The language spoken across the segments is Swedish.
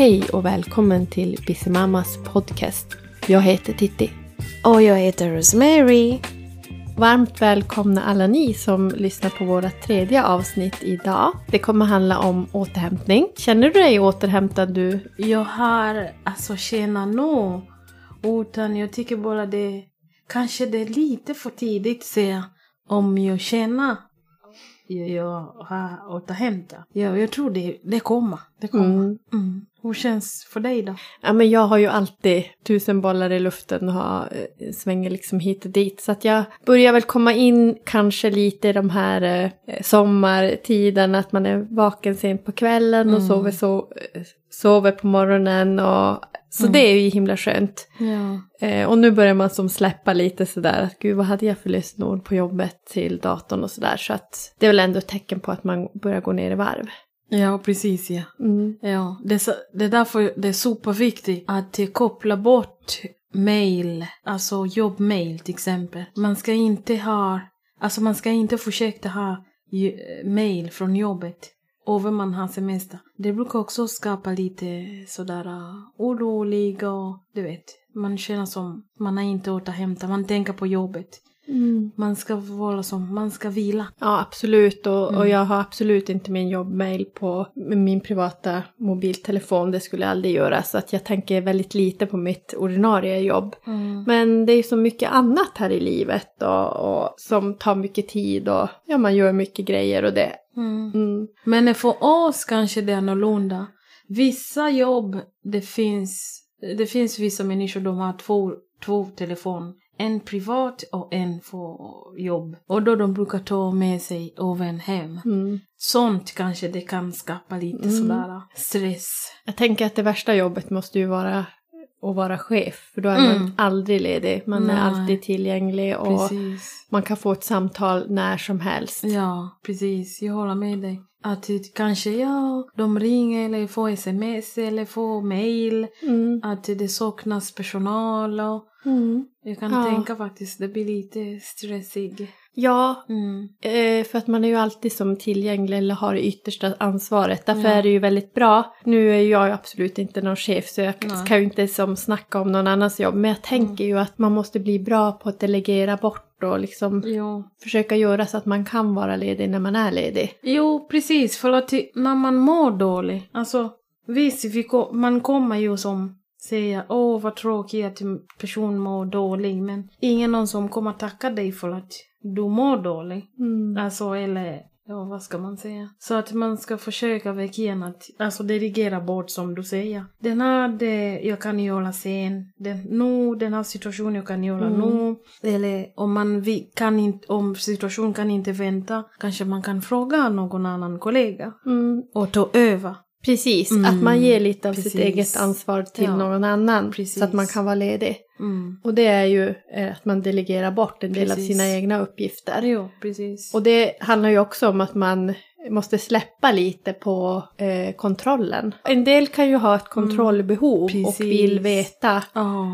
Hej och välkommen till Bissemammas podcast. Jag heter Titti. Och jag heter Rosemary. Varmt välkomna alla ni som lyssnar på vårt tredje avsnitt idag. Det kommer handla om återhämtning. Känner du dig återhämtad du? Jag har alltså känna nog. Utan jag tycker bara det kanske det är lite för tidigt att säga om jag känner har återhämtat. Ja, jag tror det, det kommer. Det kommer. Mm. Mm. Hur känns för dig då? Ja, men jag har ju alltid tusen bollar i luften och har, eh, svänger liksom hit och dit. Så att jag börjar väl komma in kanske lite i de här eh, sommartiden, att man är vaken sent på kvällen och Mm. sover, så, eh, sover på morgonen. Och, så Mm. det är ju himla skönt. Ja. Eh, och nu börjar man som släppa lite sådär att gud vad hade jag för lösenord på jobbet till datorn och sådär. Så att det är väl ändå ett tecken på att man börjar gå ner i varv. Ja, precis ja. Mm. Ja, det är, det är därför det är superviktigt att eh, koppla bort mail, alltså jobbmail till exempel. Man ska inte ha, alltså man ska inte försöka ha ju- mail från jobbet över man har semester. Det brukar också skapa lite sådär ah, uh, orolig och du vet, man känner som man har inte återhämtat, man tänker på jobbet. Man ska vara som, man ska vila. Ja, absolut. Och, och Mm. jag har absolut inte min jobbmail på min privata mobiltelefon. Det skulle jag aldrig göra. Så att jag tänker väldigt lite på mitt ordinarie jobb. Men det är så mycket annat här i livet och, och som tar mycket tid och ja, man gör mycket grejer och det. Mm. Mm. Men för oss kanske det är annorlunda. Vissa jobb, det finns, det finns vissa människor de har två, två telefon. En privat och en för jobb. Och då de brukar ta med sig över hem. Mm. Sånt kanske det kan skapa lite Mm. sådär stress. Jag tänker att det värsta jobbet måste ju vara att vara chef. För då är man Mm. aldrig ledig. Man är Nej. alltid tillgänglig och Precis. man kan få ett samtal när som helst. Ja, precis. Jag håller med dig. Att kanske ja, de ringer eller får sms eller får mail. Mm. Att det saknas personal och Mm. jag kan Ja. tänka faktiskt det blir lite stressigt. Ja, Mm. Eh, för att man är ju alltid som tillgänglig eller har det yttersta ansvaret. Därför Ja. är det ju väldigt bra. Nu är jag ju absolut inte någon chef så jag Nej. kan ju inte som snacka om någon annans jobb. Men jag tänker ju att man måste bli bra på att delegera bort och liksom Jo. försöka göra så att man kan vara ledig när man är ledig. jo, precis. För att när man mår dåligt, alltså visst, vi ko- man kommer ju som säga åh vad tråkigt att en person mår dåligt, men ingen någon som kommer tacka dig för att du mår dåligt. Alltså, eller ja, vad ska man säga? Så att man ska försöka verkligen att, alltså delegera bort som du säger. Den här, det jag kan göra sen, den, nu, den här situationen jag kan göra Mm. nu. Eller om man vi, kan inte, om situationen kan inte vänta, kanske man kan fråga någon annan kollega Mm. och ta över. Precis, Mm, att man ger lite av sitt precis. eget ansvar till Ja, någon annan. precis. Så att man kan vara ledig. Mm. Och det är ju eh, att man delegerar bort en del av sina egna uppgifter. Jo. Och det handlar ju också om att man måste släppa lite på eh, kontrollen. En del kan ju ha ett kontrollbehov och Mm. Precis. vill veta. Ja,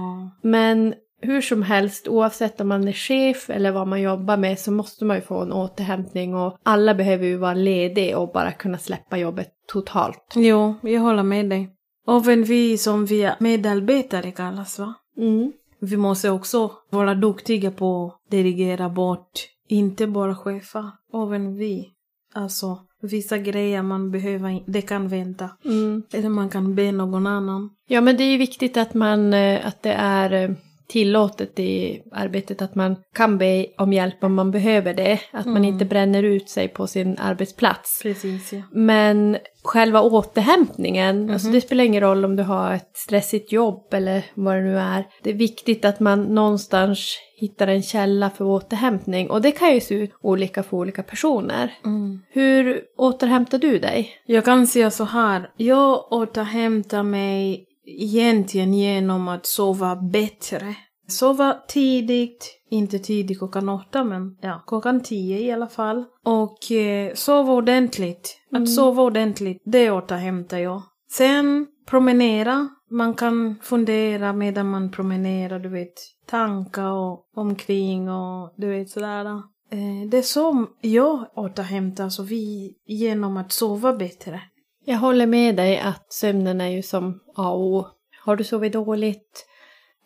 Men hur som helst, oavsett om man är chef eller vad man jobbar med så måste man ju få en återhämtning och alla behöver ju vara lediga och bara kunna släppa jobbet totalt. jo, jag håller med dig. Även vi som vi är medarbetare kallas va? Mm. Vi måste också vara duktiga på att delegera bort, inte bara chefer, även vi. Alltså, vissa grejer man behöver, det kan vänta. Mm. Eller man kan be någon annan. Ja men det är ju viktigt att man, eh, att det är eh, tillåtet i arbetet att man kan be om hjälp om man behöver det. Att man Mm. inte bränner ut sig på sin arbetsplats. Precis, ja. Men själva återhämtningen, Mhm. alltså det spelar ingen roll om du har ett stressigt jobb eller vad det nu är. Det är viktigt att man någonstans hittar en källa för återhämtning och det kan ju se ut olika för olika personer. Mm. Hur återhämtar du dig? Jag kan säga så här, jag återhämtar mig egentligen genom att sova bättre. Sova tidigt, inte tidigt klockan åtta men ja, klockan tio i alla fall. Och eh, sova ordentligt. Att Mm. sova ordentligt, det återhämtar jag. Sen promenera. Man kan fundera medan man promenerar, du vet. Tankar och omkring och du vet sådär. Eh, det så jag återhämtar så vi genom att sova bättre. Jag håller med dig att sömnen är ju som A och O. Har du sovit dåligt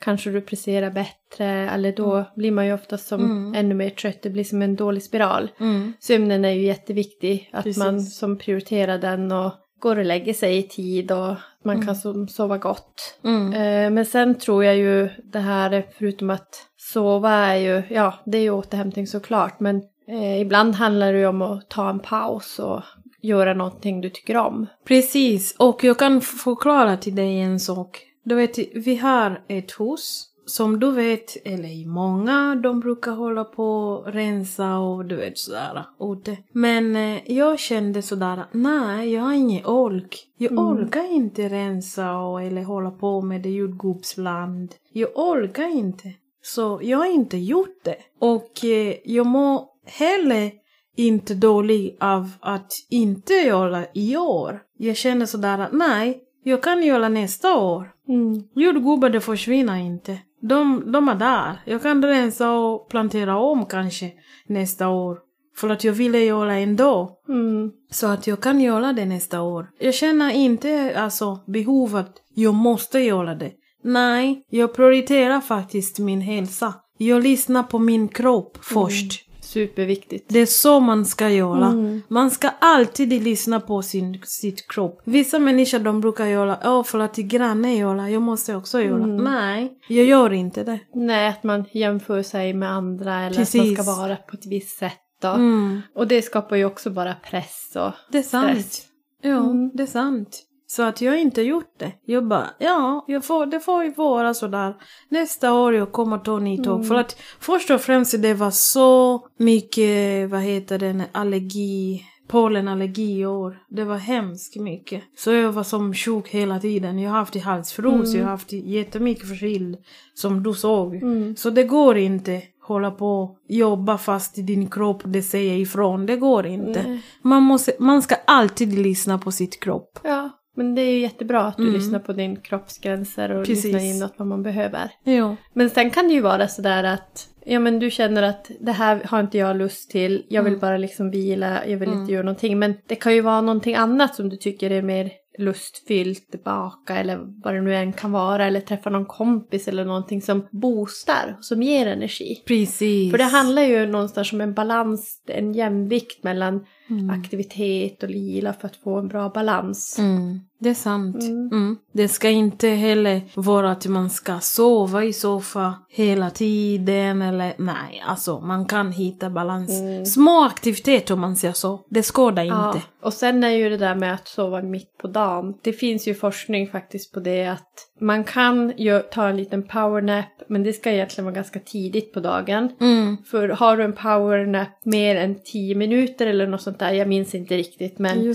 kanske du presterar bättre eller då Mm. blir man ju oftast som Mm. ännu mer trött. Det blir som en dålig spiral. Mm. Sömnen är ju jätteviktig. Att Precis. man som prioriterar den och går och lägger sig i tid och man Mm. kan sova gott. Mm. Eh, Men sen tror jag ju det här, förutom att sova är ju, ja det är ju återhämtning såklart, men eh, ibland handlar det ju om att ta en paus och göra någonting du tycker om. Precis, och jag kan förklara till dig en sak. Du vet, vi har ett hus som du vet, eller många, de brukar hålla på och rensa och du vet sådär ute. Men eh, jag kände sådär, nej jag har ingen ork. Jag Mm. orkar inte rensa och, eller hålla på med det jordgubbsland. Jag orkar inte. Så jag har inte gjort det. Och eh, jag mår heller inte dålig av att inte göra i år. Jag känner sådär, nej, jag kan göra nästa år. Mm. Jordgubbar det försvinner inte. De, de är där. Jag kan rensa och plantera om kanske nästa år. För att jag ville göra ändå. Mm. Så att jag kan göra det nästa år. Jag känner inte alltså behov att jag måste göra det. Nej, jag prioriterar faktiskt min hälsa. Jag lyssnar på min kropp först. Superviktigt. Det är så man ska göra. Mm. Man ska alltid lyssna på sin sitt kropp. Vissa människor de brukar göra, åh för att grannen gör, jag måste också göra. Mm. Nej, jag gör inte det. Nej, att man jämför sig med andra eller att Precis. man ska vara på ett visst sätt. Mm. Och det skapar ju också bara press och Det är sant. stress. Ja, Mm. det är sant. Så att jag inte gjort det. Jag bara, ja, jag får, det får ju vara sådär. Nästa år jag kommer ta nytt tag. Mm. För att först och främst det var så mycket, vad heter det, allergi, pollenallergi i år. Det var hemskt mycket. Så jag var som sjuk hela tiden. Jag har haft halsfros, Mm. jag har haft jättemycket förkyld. Som du såg. Mm. Så det går inte hålla på och jobba fast i din kropp det säger ifrån. Det går inte. Man, måste, man ska alltid lyssna på sitt kropp. Ja, men det är ju jättebra att du Mm. lyssnar på din kroppsgränser och Precis. lyssnar inåt vad man behöver. Ja. Men sen kan det ju vara sådär att ja, men du känner att det här har inte jag lust till. Jag vill Mm. bara liksom vila, jag vill Mm. inte göra någonting. Men det kan ju vara någonting annat som du tycker är mer lustfyllt, baka eller vad det nu än kan vara. Eller träffa någon kompis eller någonting som boostar, som ger energi. Precis. För det handlar ju någonstans om en balans, en jämvikt mellan Mm. aktivitet och vila för att få en bra balans. Mm. Det är sant. Mm. Mm. Det ska inte heller vara att man ska sova i soffa hela tiden eller nej, alltså man kan hitta balans. Mm. Små aktiviteter om man säger så. Det skadar Ja, inte. och sen är ju det där med att sova mitt på dagen. Det finns ju forskning faktiskt på det att man kan ju ta en liten powernap men det ska egentligen vara ganska tidigt på dagen. Mm. För har du en powernap mer än 10 minuter eller något sånt där, jag minns inte riktigt men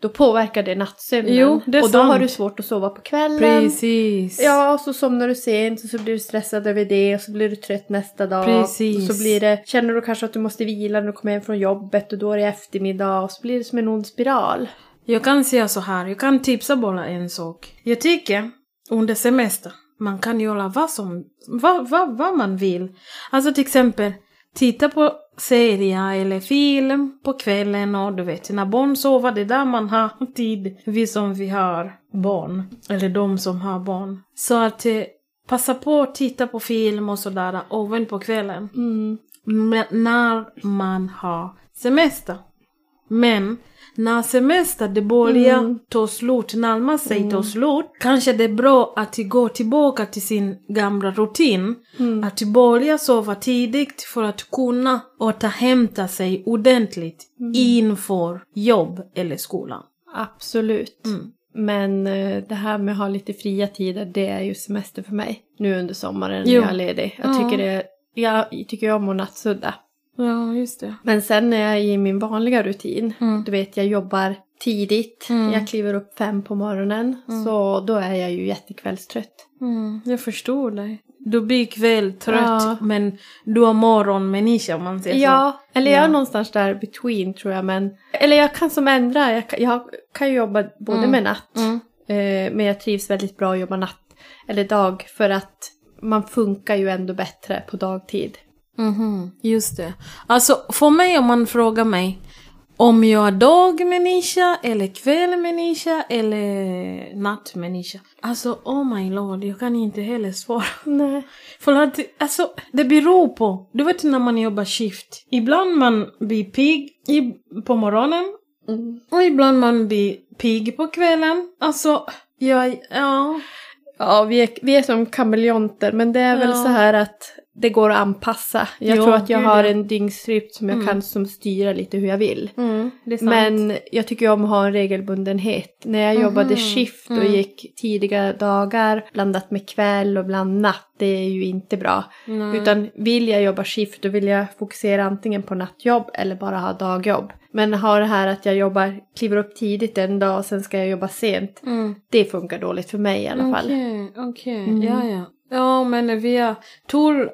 då påverkar det nattsömnen. Jo, det och då har sant. du svårt att sova på kvällen. Precis. Ja, och så somnar du sent och så blir du stressad över det och så blir du trött nästa dag. Precis. Och så blir det, känner du kanske att du måste vila när du kommer hem från jobbet och då är det eftermiddag och så blir det som en ond spiral. Jag kan säga så här, jag kan tipsa bara en sak. Jag tycker under semester, man kan göra vad som, vad, vad, vad man vill. Alltså till exempel, titta på serie eller film på kvällen och du vet, när barn sover, det är där man har tid. Vi som vi har barn, eller de som har barn. Så att eh, passa på att titta på film och sådär även på kvällen. Mm. När man har semester. Men när semester det börjar Mm. ta slut, närmar sig ta slut, kanske det är bra att gå tillbaka till sin gamla rutin. Mm. Att börja sova tidigt för att kunna återhämta sig ordentligt Mm. inför jobb eller skola. Absolut. Mm. Men eh, det här med att ha lite fria tider, det är ju semester för mig. Nu under sommaren när jag är ledig. Jag Ja. tycker, det, jag tycker om att nattsudda. Ja, just det. Men sen är jag i min vanliga rutin. Mm. Du vet, jag jobbar tidigt. Mm. Jag kliver upp fem på morgonen. Mm. Så då är jag ju jättekvällstrött. Mm, jag förstår dig. Du blir kväll trött Ja. men du är morgonmänniska om man säger så. Ja, eller jag är Ja. någonstans där between tror jag. Men, eller jag kan som ändra. Jag kan, jag kan jobba både Mm. med natt. Mm. Eh, men jag trivs väldigt bra att jobba natt eller dag. För att man funkar ju ändå bättre på dagtid. Mhm, just det. Alltså för mig om man frågar mig, om jag är dagmänniska eller kvällmänniska eller nattmänniska. Alltså oh my lord, jag kan inte heller svara. Nej. För att alltså, det beror på. Du vet när man jobbar skift. Ibland man blir pigg på morgonen Mm. och ibland man blir pigg på kvällen. Alltså, jag, ja. Ja, vi är, vi är som kameleonter, men det är väl Ja. så här att det går att anpassa. Jag Jo, tror att jag har ja. en dygnsrytm som jag Mm. kan som styra lite hur jag vill. Mm, det. Men jag tycker om att ha en regelbundenhet. När jag jobbade Mhm, skift och mm. gick tidiga dagar blandat med kväll och bland natt, det är ju inte bra. Utan vill jag jobba skift då vill jag fokusera antingen på nattjobb eller bara ha dagjobb. Men ha det här att jag jobbar, kliver upp tidigt en dag och sen ska jag jobba sent. Mm. Det funkar dåligt för mig i alla fall. Okej, okej. Mm. Ja, ja. Ja, men vi är, tror,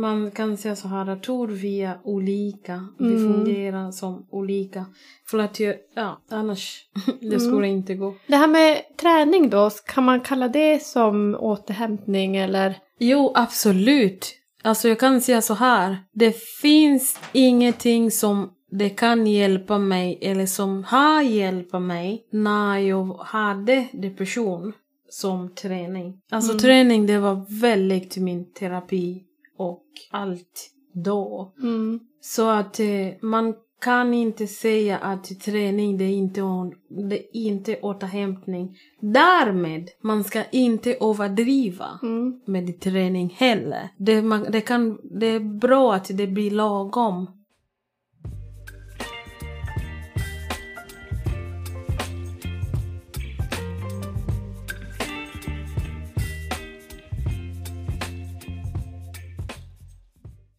man kan säga så här, tror vi är olika. Vi Mm. fungerar som olika. För att, jag, ja, annars, det Mm. skulle inte gå. Det här med träning då, kan man kalla det som återhämtning eller? Jo, absolut. Alltså jag kan säga så här. Det finns ingenting som det kan hjälpa mig eller som har hjälpt mig när jag hade depression som träning. Alltså Mm. träning det var väldigt min terapi och allt då. Mm. Så att eh, man kan inte säga att träning det är inte, det är inte återhämtning. Därmed, man ska inte överdriva Mm. med träning heller. Det, man, det, kan, det är bra att det blir lagom.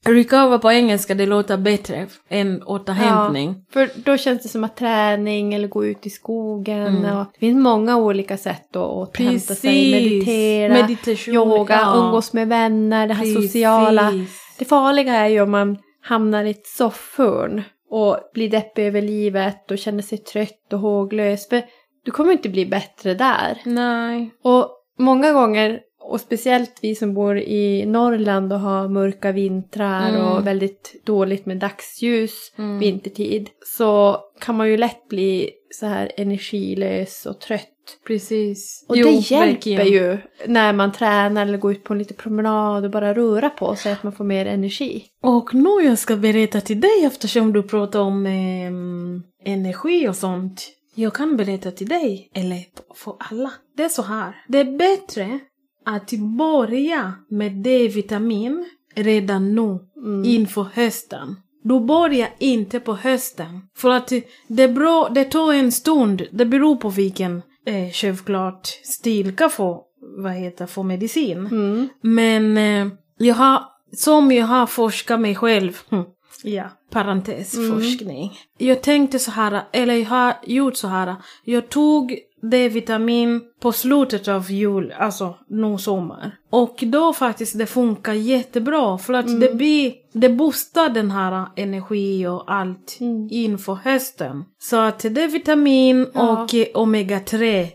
Recover på engelska det låter bättre än återhämtning. För då känns det som att träning eller gå ut i skogen Mm. och det finns många olika sätt att återhämta sig. Precis. Meditera, Meditation, yoga, ja. umgås med vänner, det här Precis. sociala. Det farliga är ju om man hamnar i ett soffhörn och blir deppig över livet och känner sig trött och håglös. För du kommer inte bli bättre där. Nej. Och många gånger, och speciellt vi som bor i Norrland och har mörka vintrar Mm. och väldigt dåligt med dagsljus Mm. vintertid, så kan man ju lätt bli så här energilös och trött. Precis. Och Jo, det hjälper verkligen. ju när man tränar eller går ut på en liten promenad och bara röra på sig, att man får mer energi. Och nu jag ska berätta till dig eftersom du pratar om ehm, energi och sånt. Jag kan berätta till dig, eller för alla. Det är så här. Det är bättre att börja med D-vitamin redan nu Mm. inför hösten. Du börjar inte på hösten. För att det, bra, det tar en stund. Det beror på vilken, eh, självklart, styrka för, vad heter, för medicin. Mm. Men eh, jag har, som jag har forskat mig själv, hm, ja, parentesforskning. Jag tänkte så här, eller jag har gjort så här, jag tog D-vitamin på slutet av jul, alltså nu sommar. Och då faktiskt det funkar jättebra för att det blir, det boostar den här energi och allt Mm. inför hösten. Så att D-vitamin Ja. och eh, omega-3,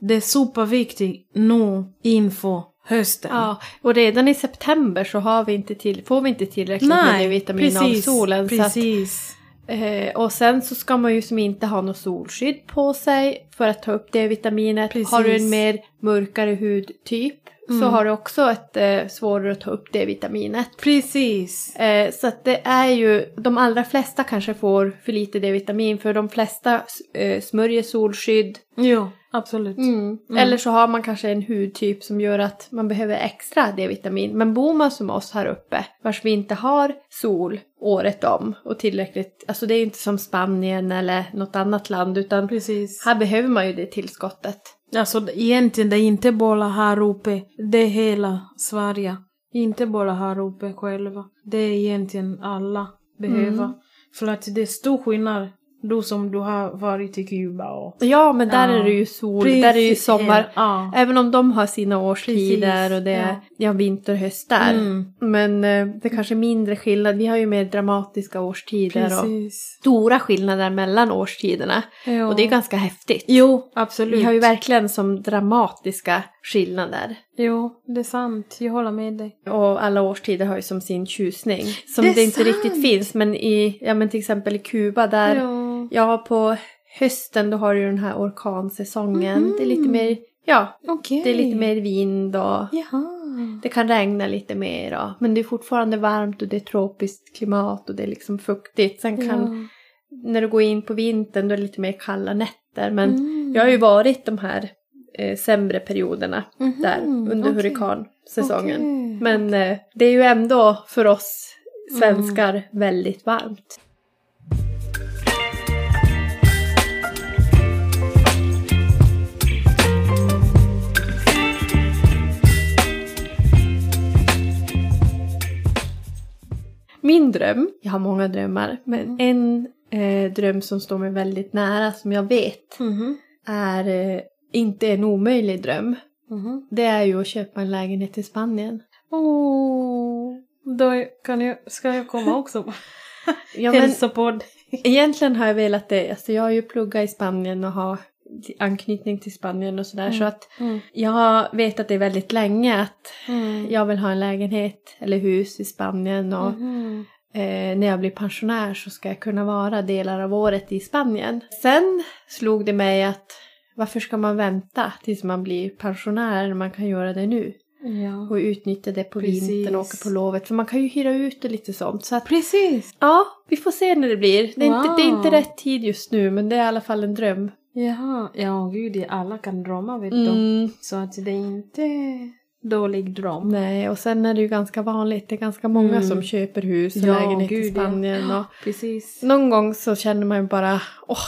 det är superviktigt nu inför hösten. Ja, och redan i september så har vi inte till, får vi inte tillräckligt med D-vitamin av solen. Så att, precis. Eh, och sen så ska man ju som inte ha något solskydd på sig för att ta upp D-vitaminet. Precis. Har du en mer mörkare hudtyp så Mm. har du också ett eh, svårare att ta upp D-vitaminet. Precis. Eh, så att det är ju, de allra flesta kanske får för lite D-vitamin för de flesta eh, smörjer solskydd. Jo, absolut. Mm. Eller så har man kanske en hudtyp som gör att man behöver extra D-vitamin. Men bor man som oss här uppe, vars vi inte har sol året om och tillräckligt, alltså det är ju inte som Spanien eller något annat land utan Precis. här behöver man ju det tillskottet. Alltså egentligen det är inte bara här uppe, det är hela Sverige. Inte bara här uppe själva. Det är egentligen alla behöver. Mm. För att det är stor skillnad. Du som du har varit i Kuba och... Ja, men där Ja. är det ju sol, där är det ju Precis, sommar. Ja. Även om de har sina årstider Precis, och det är ja. vinter och höst där. Mm. Men eh, det är kanske är mindre skillnad. Vi har ju mer dramatiska årstider och Precis. stora skillnader mellan årstiderna. Och det är ganska häftigt. Jo, absolut. Vi har ju verkligen som dramatiska skillnader. Jo, det är sant. Jag håller med dig. Och alla årstider har ju som sin tjusning. Som Det det, inte riktigt sant. finns. Men i, ja men till exempel i Kuba där. Mm. Ja, på hösten då har du den här orkansäsongen. Mhm. Det är lite mer, ja, Okej. det är lite mer vind och Jaha. det kan regna lite mer. då. Men det är fortfarande varmt och det är tropiskt klimat och det är liksom fuktigt. Sen kan, när du går in på vintern då är det lite mer kalla nätter. Men Mm. jag har ju varit de här eh, sämre perioderna Mhm, där under okej. hurrikansäsongen. Okej. Men eh, det är ju ändå för oss svenskar väldigt varmt. Min dröm, jag har många drömmar, men en eh, dröm som står mig väldigt nära som jag vet Mhm. är eh, inte en omöjlig dröm. Mhm. Det är ju att köpa en lägenhet i Spanien. Åh, då kan jag, ska jag komma också? Ja, men Hälsopodd. egentligen har jag velat det. Alltså jag har ju pluggat i Spanien och har anknytning till Spanien och sådär. Så att Mm. jag har vetat det väldigt länge att Mm. jag vill ha en lägenhet eller hus i Spanien. Och Mhm. eh, när jag blir pensionär så ska jag kunna vara delar av året i Spanien. Sen slog det mig att varför ska man vänta tills man blir pensionär när man kan göra det nu? Ja. Och utnyttja det på Precis. vintern och åka på lovet. För man kan ju hyra ut och lite sånt. Så att, Precis. ja, vi får se när det blir. Det är, inte, det är inte Wow. rätt tid just nu men det är i alla fall en dröm. Jaha. Ja, gud, alla kan drömma vet du. Mm, Så att det är inte dålig dröm. nej, och sen är det ju ganska vanligt. Det är ganska många Mm. som köper hus och Ja, lägenhet i gud, ja. Spanien. Och Precis. någon gång så känner man ju bara, åh,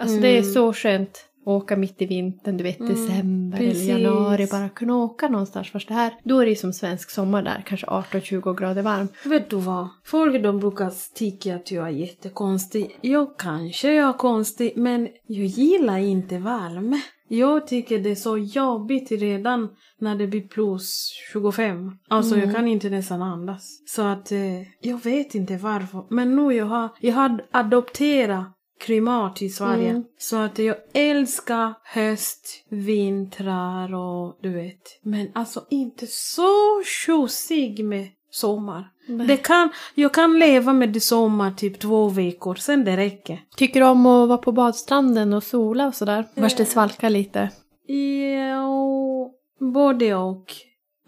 alltså det är Mm. så skönt. Åka mitt i vintern, du vet Mm, december precis. eller januari, bara kunna åka någonstans. Först det här, då är det ju som svensk sommar där, kanske 18-20 grader varm. Vet du vad? Folk de brukar tycka att jag är jättekonstig. Jag kanske är konstig, men jag gillar inte värme. Jag tycker det är så jobbigt redan när det blir plus 25. Alltså Mm. jag kan inte nästan andas. Så att eh, jag vet inte varför. Men nu jag har, jag har adopterat klimat i Sverige. Mm. Så att jag älskar höst, vintrar och du vet. Men alltså inte så tjusig med sommar. Det kan, jag kan leva med det sommar typ två veckor, sen det räcker. Tycker du om att vara på badstranden och sola och sådär? Vars det Eh. svalkar lite. Ja, både och.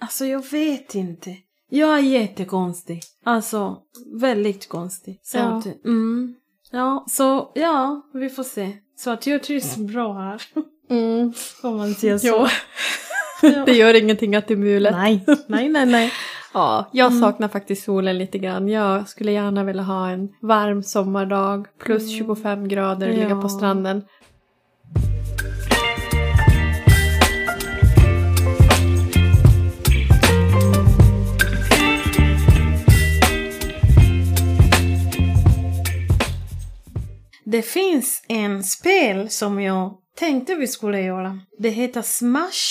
Alltså jag vet inte. Jag är jättekonstig. Alltså väldigt konstig. Så Ja. att, mm, ja, så ja, vi får se. Så att jag trivs bra här. Mm. Om man säger så. Ja. det gör ingenting att det är mulet. Nej, nej, nej, nej. Ja, jag Mm. saknar faktiskt solen lite grann. Jag skulle gärna vilja ha en varm sommardag plus 25 grader och ligga Mm. Ja. på stranden. Det finns en spel som jag tänkte vi skulle göra. Det heter Smash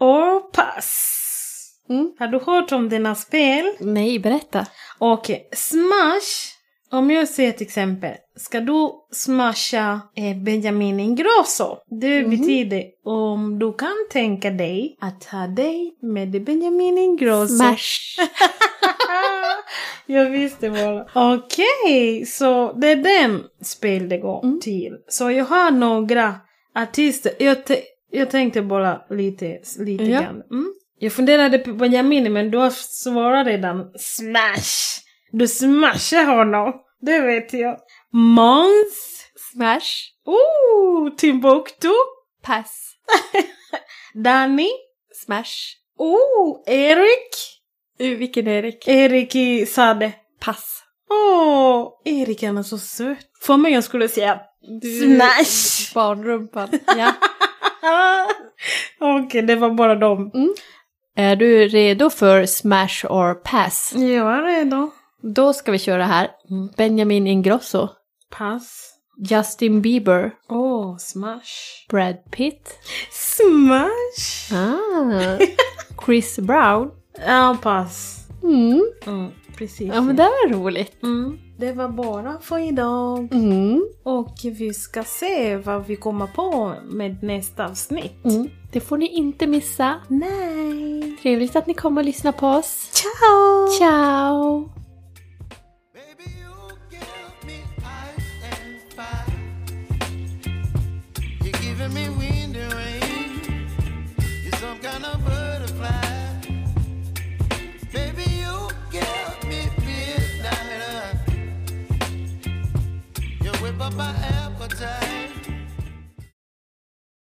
or Pass. Mm. Har du hört om denna spel? Nej, berätta. Okej, smash. Om jag säger till exempel, ska du smasha eh, Benjamin Ingrosso? Det Mhm. betyder om du kan tänka dig att ha dig med Benjamin Ingrosso. Smash! jag visste bara. Okej, så det är den spel det går Mm. till. Så jag har några artister. Jag, jag tänkte bara lite, lite Ja. grann. Mm. Jag funderade på Benjamin men du har svarat redan. Smash! Du smashar honom. Det vet jag. Måns. Smash! Oh, Timbuktu. Pass! Danny. Smash! Oh, Erik. Vilken Erik? Erik i Sade. Pass! Åh, Erik han är så söt. För mig jag skulle säga Du, Smash! Barnrumpan. Ja. Okej, det var bara dem. Är du redo för Smash or Pass? Jag är redo. Då ska vi köra här. Benjamin Ingrosso. Pass. Justin Bieber. Åh, smash. Brad Pitt. Smash! Ah. Chris Brown. Ja, pass. Mm. Mm, precis. Ja men det var roligt. mm, det var bara för idag. Mm. Och vi ska se vad vi kommer på med nästa avsnitt. Mm. Det får ni inte missa. Nej! Trevligt att ni kom och lyssnade på oss. Ciao! Ciao!